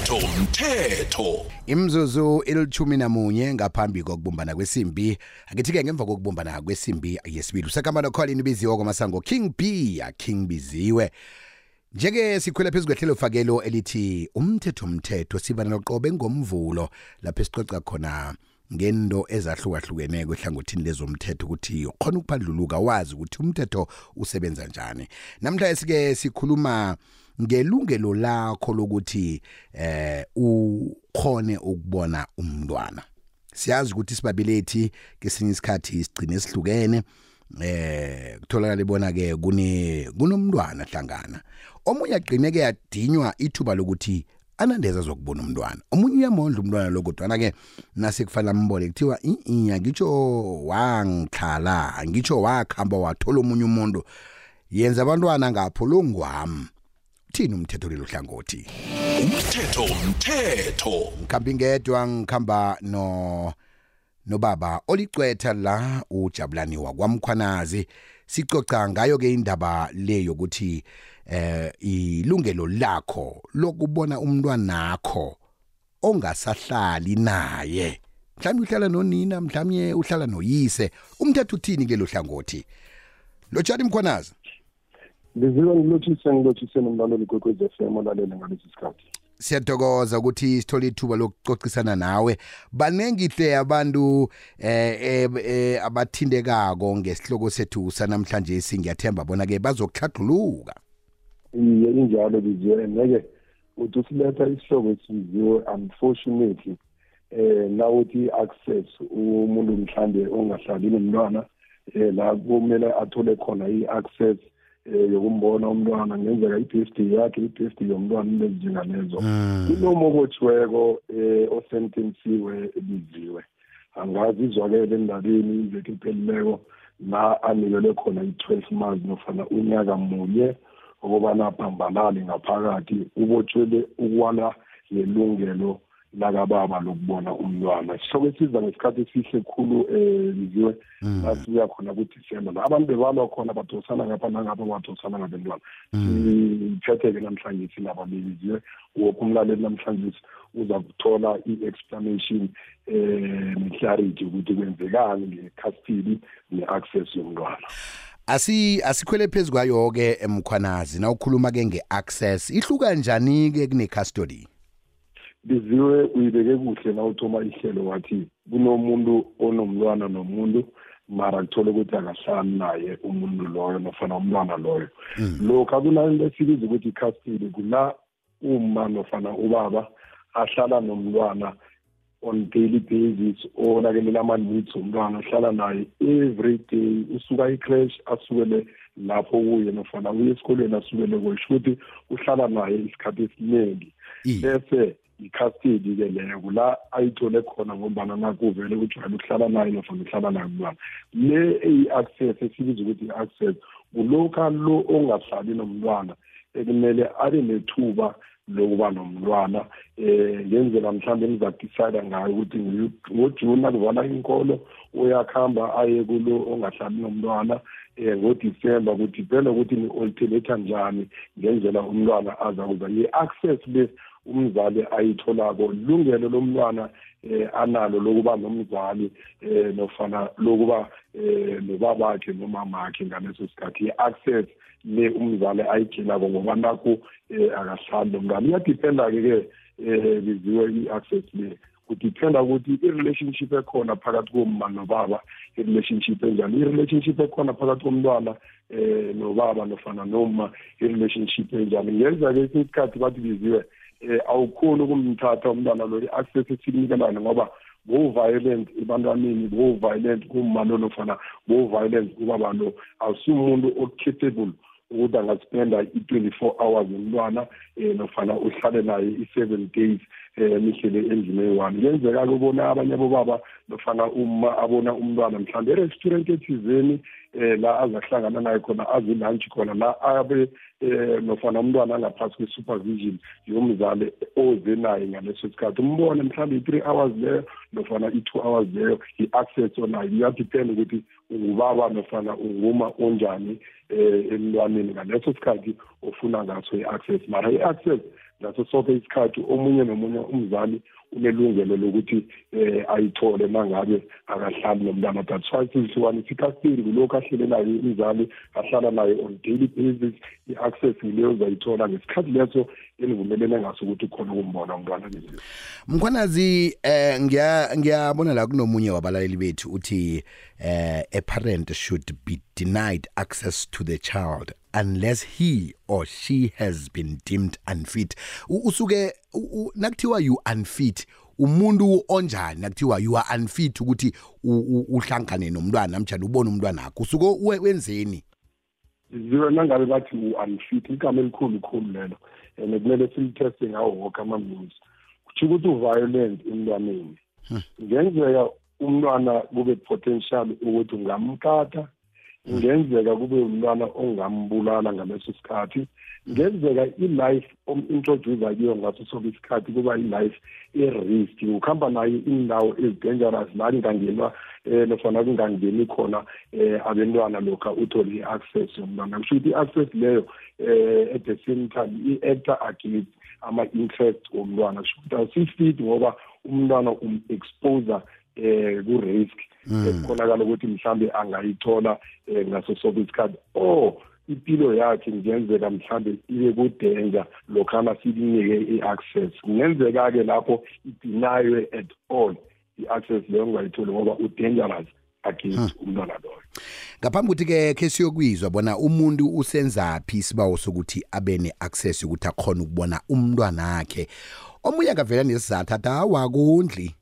umthetho umthetho imzuzu ilithumi namunye ngaphambi kokubumbana kwesimbi. Akithi-ke ngemva kokubumbana kwesimbi yesibili usekamba nokholini ibiziwe kwamasango king b ya king biziwe. Njeke sikhwela phezu kwehlelo fakelo elithi umthetho umthetho sibana noqobe ngomvulo lapho esicoca khona ngento ezahlukahlukeneko ehlangothini lezomthetho ukuthi khona ukuphandluluka wazi ukuthi umthetho usebenza njani. Namhlanje sike sikhuluma ngelungelo lakho lokuthi eh ukhone ukubona umntwana. Siyazi ukuthi sibabelethi kesinye isikhathi sigcine sihlukene eh kutholakala ibona ke kune kunomntwana hlangana. Omunye agcine ke yadinywa ithuba lokuthi anandeza zokubona umntwana. Omunye uyamondla umntwana lo kodwana ke nase kufanele ambole kuthiwa iya ngitsho wangikhala ngitsho wakhamba wathola omunye umuntu. Yenza abantwana ngapho longwami. Thini umthetho lelo hlangothi? Umthetho umthetho. Ngikhambi ngedwa ngikhamba no nobaba olicwetha la ujabulani wakwamkhwanazi. Sicoca ngayo ke indaba le yokuthi eh ilungelo lakho lokubona umntwana nakho ongasahlali naye. Mhlawumbe uhlala nonina mhlawumbe uhlala noyise. Umthetho uthini kulelo hlangothi? Lotshani mkhwanazi. Ngiziwe ngilothise ngilothise nomlaleli kwekwezi FM olalele ngalesi sikhathi. siyathokoza ukuthi sithole ithuba lokucocisana nawe. Banengi hle abantu eh, eh, eh abathindekako ngesihloko sethu sanamhlanje singiyathemba bona ke bazokuhlathuluka Iye injalo biziwe ngeke uthi usiletha isihloko esiziwe unfortunately eh nawuthi access umuntu mhlambe ongahlali nomntwana eh la kumele athole khona i-access. Eh yokumbona umntwana ngenzeka i-birthday yakhe i-birthday yomntwana into ezinjengalezo kunomo obotshiweko eh osentensiwe ebiziwe. Angazi izwakele endabeni iveki iphelileko la anikelwe khona i-twelve months nofana unyaka munye okubana abhambalale ngaphakathi ubotshwele ukwala lelungelo lakababa lokubona umntwana. Sihloko esiza ngesikhathi esihle khulu um biziwe nasibuya khona kudisemba la. Abantu bebalwa khona badosana ngapha nangapha badosana ngabentwana siphethe-ke namhlanje sinababebiziwe woke umlaleli namhlanje uza kuthola i-explanation um ne-clarity ukuthi kwenzekani nge-custody ne-access yomntwana. Asi asikhwele phezu kwayo ke emkhwanazi na ukhuluma ke ngeaccess ihluka njani ke kune custody biziwe uyibeke kuhle na uthoma ihlelo wathi kunomuntu onomntwana nomuntu mara kuthole ukuthi akahlali naye umuntu loyo nofana umntwana loyo. Lokhu kunanto esibiza ukuthi i-custody kula uma nofana ubaba ahlala nomntwana on daily basis onakelela ama-needs omntwana uhlala naye every day usuka i-crash asukele lapho kuye nofana uye esikolweni asukele kusho ukuthi uhlala naye isikhathi esiningi bese i-custody-ke leyo la ayithole khona ngombana nakuvele ujwayele ukuhlala naye nofana uhlala naye umntwana le eyi-access esibiza ukuthi i-access kulokha lo ongahlali nomntwana ekumele abe nethuba lokuba nomntwana eh ngenzela mhlawumbe nizadecide ngayo ukuthi ngojuni akuvala inkolo uyakuhamba aye kulo ongahlali nomntwana eh ngodisemba ukuthi vele ukuthi ni-alternata njani ngenzela umntwana aza kuza. Ye-access le umzali ayitholako lungelo lomntwana eh analo lokuba nomzali eh nofana lokuba eh nobabakhe nomamakhe ngaleso sikhathi. I-access le umzali ayigcinako ngoba nakho eh akahlali nomntwana iyadipenda-ke ke eh biziwe i-access le? Kudipenda ukuthi i-relationship ekhona phakathi komma nobaba i-relationship enjani? I-relationship ekhona phakathi komntwana eh nobaba nofana noma i-relationship enjani? Ngenza-ke esinye isikhathi bathi biziwe eh awukhoni ukumthatha umntwana lo i-access esinikelane ngoba bo-violent ebantwaneni bo-violent kumma lo nofana bo-violent kubaba lo awusumuntu o-capable ukuthi angaspenda i-twenty-four hours nomntwana um nofana uhlale naye i-seven days. Um mihlele endlini eyi-one kuyenzeka-ke ubona abanye abobaba nofana uma abona umntwana mhlawumbe e-restaurant ethizeni um la azahlangana naye khona azilunch khona la abe um nofana umntwana angaphasi kwe-supervision yomzali oze naye ngaleso sikhathi. Umbone mhlawumbe i-three hours leyo nofana i-two hours leyo i-access onayo iyadependa ukuthi ungubaba nofana unguma onjani um emntwaneni ngaleso sikhathi ofuna ngaso i-access. Mara i-access ngaso sonke isikhathi omunye nomunye umzali unelungelo lokuthi eh ayithole mangabe akahlali nomntana that's why sihlukanisa ikastiri kulokhu ahlelelayo umzali ahlala naye on daily basis. I-access yileyo uzayithola ngesikhathi leso enivumelene ngaso ukuthi khona ukumbona umntwana leziyo mkhwanazi eh ngiya ngiyabona la kunomunye wabalaleli bethu uthi eh a parent should be denied access to the child. Unless he or she has been deemed unfit. U- usuke u- u- nakuthiwa you unfit umuntu onjani nakuthiwa you are unfit ukuthi u- u- uhlangane nomntwana namjani ubone umntwana wakho usuke we- wenzeni? Ziwe nangabe bathi u-unfit igama elikhulu khulu lelo and kumele silitheste ngawo woke ama-means kutho ukuthi u-violent emntwaneni. Ngenzeka umntwana kube potential ukuthi ungamkata ngenzeka kube umntwana ongambulala ngaleso sikhathi. Ngenzeka i-life om-introducer kuyo ngaso sonke isikhathi kuba i-life e-risk. Ukuhamba nayo indawo ezi-dangerous la kungangenwa um nofana kungangeni khona um abentwana lokha uthole i-access. Yomntwana kusho ukuthi i-access leyo um at the same time i-actor against ama-interest womntwana kusho ukuthi awusifit ngoba umntwana um-exposer um ku-risk ekukhonakala ukuthi mhlambe angayithola um ngaso sonke isikhathi. Or impilo yakhe kungenzeka mhlambe ibe kudenja lokhana silinike i-access. Kungenzeka-ke lapho idinaywe at all i-access leyo ungayitholi ngoba udangerous against umntwana loyo. Ngaphambi kuthi ke ke siyokwizwa bona umuntu usenzaphi isibawo sokuthi abe ne-access ukuthi akhona ukubona umntwana wakhe omunye angavela nesizathu athi awakondli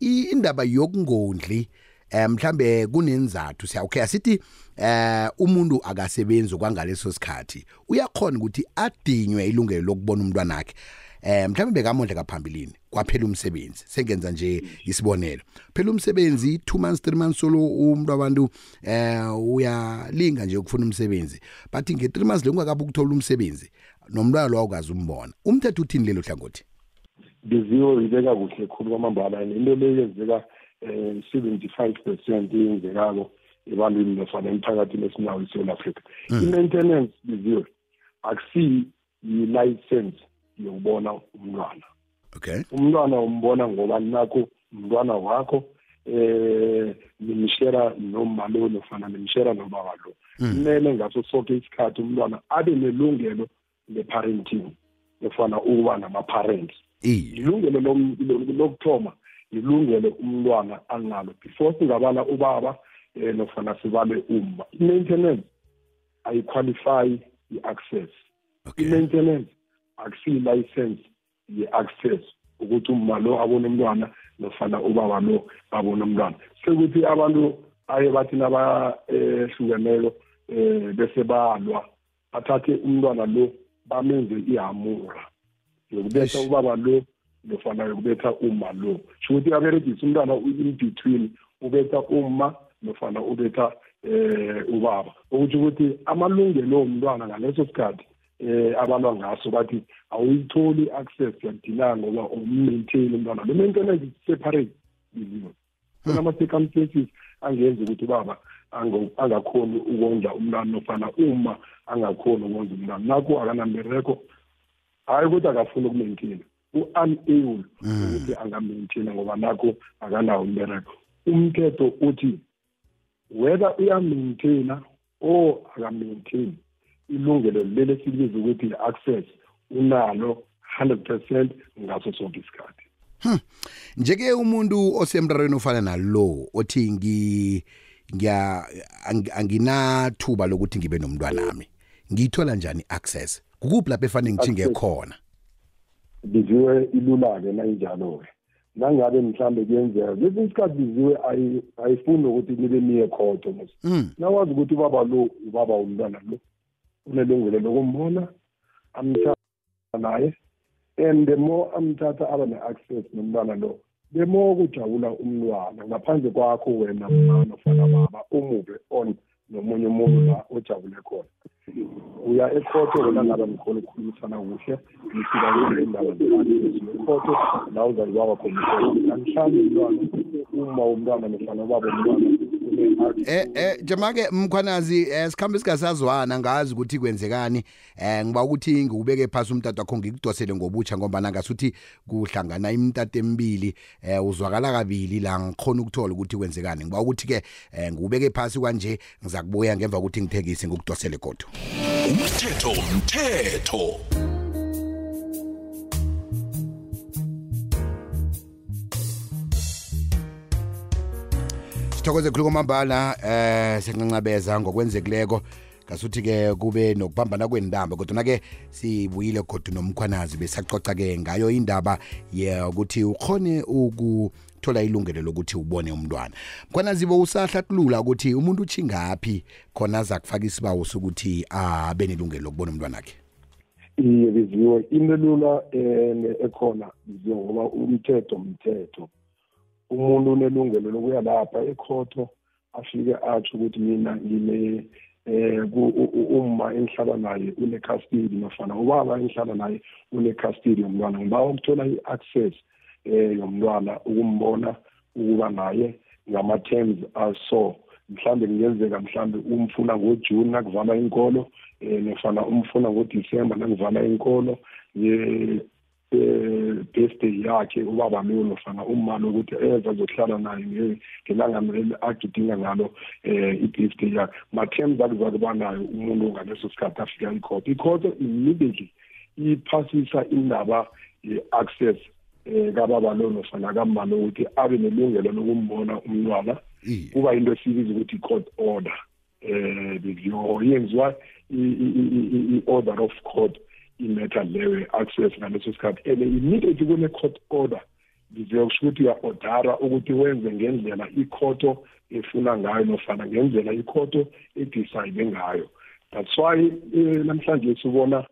indaba yokungondli eh mhlambe kunenzathu siya okay asithi eh umuntu akasebenzi kwangaleso sikhathi uyakhona ukuthi adinywe ilungelo lokubona umntwana wakhe eh mhlambe bekamondle kaphambilini kwaphela umsebenzi sengenza nje isibonelo. Phela umsebenzi 2 months 3 months solo umuntu abantu eh uyalinga nje ukufuna umsebenzi but nge 3 months lekungakabi ukuthola umsebenzi nomntwana lo awukazi umbona umthetho uthini lelo hlangothi? Biziwe ibeka kuhle khulu kwamambala. Into le yenzeka um seventy five percent eyenzekako ebantwini nofana emphakathini esinawo eSouth Africa i-maintenance biziwe akusiyi yi-license yokubona umntwana. Okay. Umntwana umbona ngoba nakho umntwana wakho eh nimshera noma lo nofana nimshera nobaba lo. Kumele ngaso sonke isikhathi umntwana abe nelungelo le-parenting nofana ukuba nama-parents. Ilungelo lokuthoma ilungelo umntwana analo before singabala ubaba eh nofana sibale umma. I-maintenance ayiqualify i-access. I-maintenance akusiyi-license ye-access ukuthi umma lo abone umntwana nofana ubaba lo abone umntwana. Sekuthi abantu aye bathi nabahlukeneyo um bese balwa bathathe umntwana lo bamenze ihamura. Yokubetha Eish. ubaba lo nofana yokubetha uma lo. Sho ukuthi aberegisa umntwana in between ubetha uma nofana ubetha eh ubaba. Ukuthi ukuthi amalungelo omntwana ngaleso sikhathi eh abalwa ngaso bathi awuyitholi access yakudinanga ngoba ummaintain umntwana. Lo maintenance is separate. Izinto kunama circumstances angenza ukuthi ubaba ango- angakhoni ukondla umntwana nofana uma angakhoni ukondla umntwana. Nakho akanambereko hayi ukuthi akafuni ukumaintaina u-unable ukuthi angamaintaina ngoba nakho akanawo umbereko umthetho uthi whether uyamaintaina or akamaintaini ilungelo leli esilibiza ukuthi i-access unalo 100 percent ngaso sonke isikhathi. Njeke umuntu osemrarweni ofana nalo othi ngi ngiya ang- anginathuba lokuthi ngibe nomntwana nami ngiyithola njani access kukuphi lapho efanele ngichinge Access. khona? Biziwe ilula-ke nayinjalo-ke. Nangabe mhlambe kuyenzeka kwesinye isikhathi biziwe ayi- ayifuni ukuthi nibe niye khotho mos. Mm nawazi ukuthi ubaba lo ubaba womntwana lo unelungelo lokumbona amthatha naye and the more amthatha aba ne-access nomntwana lo the more kujabula umntwana. Ngaphandle kwakho wena mama nofana baba umuve on nomunye umuntu la ojabule khona. Uya ekhotho wena ngabe mkhona ukukhulumisana kuhle nifika kule indaba zekhotho la uzalibaba khona angihlambi umntwana uma umntwana nofana ubaba umntwana Eh eh jamake mkhwanazi eh, sikhambe singasazwana ngazi ukuthi kwenzekani. Eh ngiba ukuthi ngikubeke phasi umtata wakho ngikudosele ngobutsha ngoba nangasuthi kuhlangana imtata emibili eh uzwakala kabili la ngikhona ukuthola ukuthi kwenzekani. Ngiba ukuthi ke eh ngikubeke phasi kanje ngizakubuya ngemva kokuthi ngithekise ngikudosele godo umthetho umthetho. Sithokoze khulu kwamambala eh siyancabeza ngokwenzekileko ngasuthi ke kube nokubambana kwendaba kodwa ke sibuyile kodwa nomkhwanazi besaxoxa ke ngayo indaba yokuthi ukhone ukuthola ilungelo lokuthi ubone umntwana. Mkhwanazi bo usahlathulula ukuthi umuntu uchingaphi khona aza kufaka isibawo sokuthi abe nelungelo lokubona umntwana wakhe iye biziwe into lula um ekhona biziwe ngoba umthetho umthetho umuntu unelungelo lokuya lapha ekhotho afike atsho ukuthi mina ngine eh uma engihlala naye une custody nofana ubaba engihlala naye une custody yomntwana. Ngiba ukuthola i-access eh yomntwana ukumbona ukuba naye ngama terms aso. Mhlambe kungenzeka mhlambe umfuna ngoJune nakuvala inkolo eh nofana umfuna ngoDecember nakuvala inkolo birthday yakhe ubaba loyo nofana uma lokuthi eza azohlala naye ngelanga agidinga ngalo eh i-birthday yakhe. Ma-terms akuza kuba nayo umuntu ngaleso sikhathi afika ikhotho ikhotho immediately iphasisa indaba ye-access eh kababa lo nofana kamba lo ukuthi abe nelungelo lokumbona umntwana. Kuba into esibiza ukuthi i-court order. Eh yenziwa i-order of court. Imatter leyo access ngaleso sikhathi. And immediately kune court order ngizokusho ukuthi uya-ordara ukuthi wenze ngendlela ikhoto efuna ngayo nofana ngendlela ikhoto edecide ngayo. That's why namhlanje sibona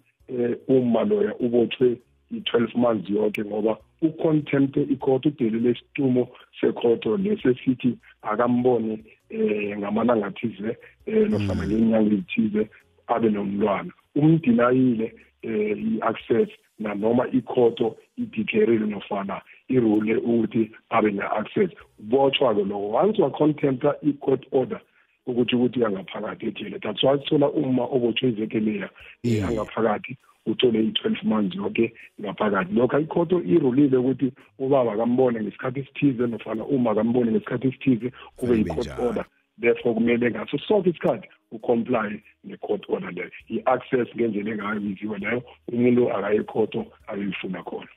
uma loya ubotshwe i-12 months yonke ngoba ucontempt ikhotho udelele isitumo sekhoto lesesithi akambone eh ngamalanga athize eh nofana ngenyanga ezithize abe nomntwana. Umdinayile eh i-access nanoma ikhoto ideclareile nofana irule ukuthi abe ne-access. Ubotshwa-ke loko once wacontempta i-court order ukuthi ukuthi angaphakathi ejele. That's why sithola uma obotshwe ivekeleya angaphakathi uthole i-12 months yonke ngaphakathi. Lokho ikhoto irulile ukuthi ubaba akambone ngesikhathi esithize nofana uma akambone ngesikhathi esithize kube yi-court order. Therefore kumele ngaso sonke isikhathi ucomply ne-court order leyo. I-access ngendlela engayo biziwe leyo umuntu akayekhoto ayeyifuna khona.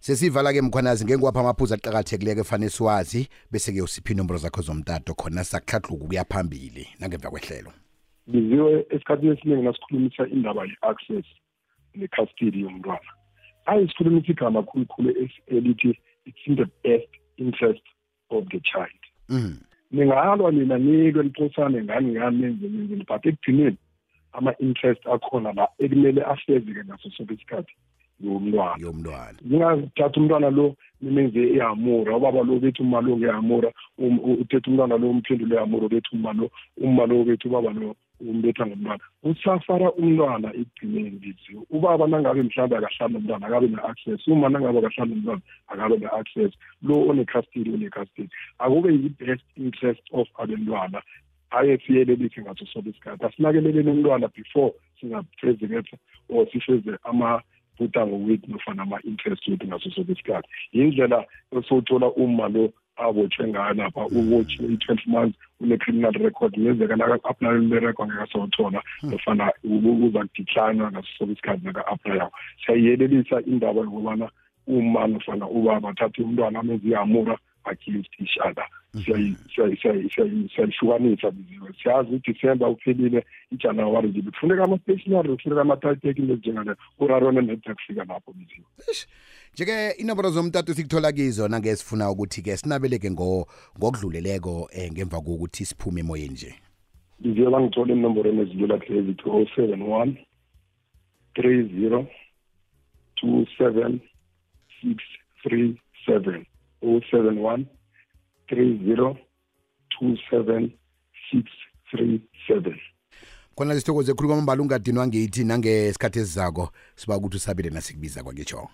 Sesivala ke mkhwanazi ngengiwapha amaphuzu aqakathekileke efanele siwazi bese ke usiphi inomboro zakho zomtato khona sakuhlathuluka ukuya phambili nangemva kwehlelo. Biziwe esikhathini esiningi nasikhulumisa indaba ye-access ne-custody yomntwana. Ayisikhulumisa igama khulukhulu elithi it's in the best interest of the child. Mm. Ningalwa nina nikwe liphosane ngani ngani nenze nenzeni but ekugcineni ama-interest akhona la ekumele afezeke ngaso sonke isikhathi yomntwana. Yomntwana. Ningathatha umntwana lo nimenze ehamura ubaba lo bethi uma lo ngehamura uthethe umntwana lo umphendule ehamura bethi uma lo uma lo bethi ubaba lo. Umbetha ngomntwana usafara umntwana ekugcineni biziwe ubaba nangabe mhlawumbe akahlali nomntwana akabe ne-access. Uma nangabe akahlali nomntwana akabe ne-access. Lo one-custody. Une-custody akube yi-best interest of abentwana. Aye siyelelise ngaso sonke isikhathi. Asinakeleleni umntwana before singafezeketha or sifeze ama bhudango wethu nofana ama-interest wethu ngaso sonke isikhathi. Yindlela esothola uma lo abotshwe ngayo lapha ubotshwe i-twelve months une-criminal record. Ngenzeka naka-aplayo le-record ngekasawuthola nofana uza kudecline ngaso sonke isikhathi naka-aplayako siyayiyelelisa indaba yokubana uma nofana ubaba athathe umntwana amenze ihamura against each other siyayihlukanisa biziwe siyazi udisemba uphelile ijanuwari nje kufuneka ama-stationary kufuneka ama-titeki nezinjengaleyo urarone nede kufika lapho biziwe njeke inomboro zomtato sikuthola kizo nangesifuna ukuthi-ke sinabeleke ngokudluleleko um ngemva kokuthi siphume emoyeni nje. Biziwe bangithole enomborweni ezilula kule ezithi o seven one three zero two seven six three seven. O seven one 3027637 khona sithokoze khulu kwamambala ungadinwa ngithi nangesikhathi esizako siba ukuthi usabile nasikubiza kwangitsho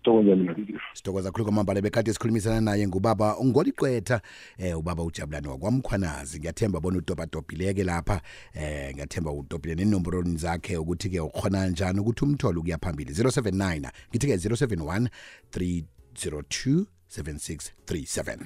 sithokoza mina Steve. sithokoza khulu kwamambala bekade sikhulumisana naye ngubaba ungoliqwetha eh ubaba ujabulani wakwamkhwanazi. Ngiyathemba bona udobhadobhileke lapha. Eh ngiyathemba udobhile nenomboroni zakhe ukuthi-ke ukhona njani ukuthi umthole ukuya phambili. 079 ngithi-ke 071 302 7637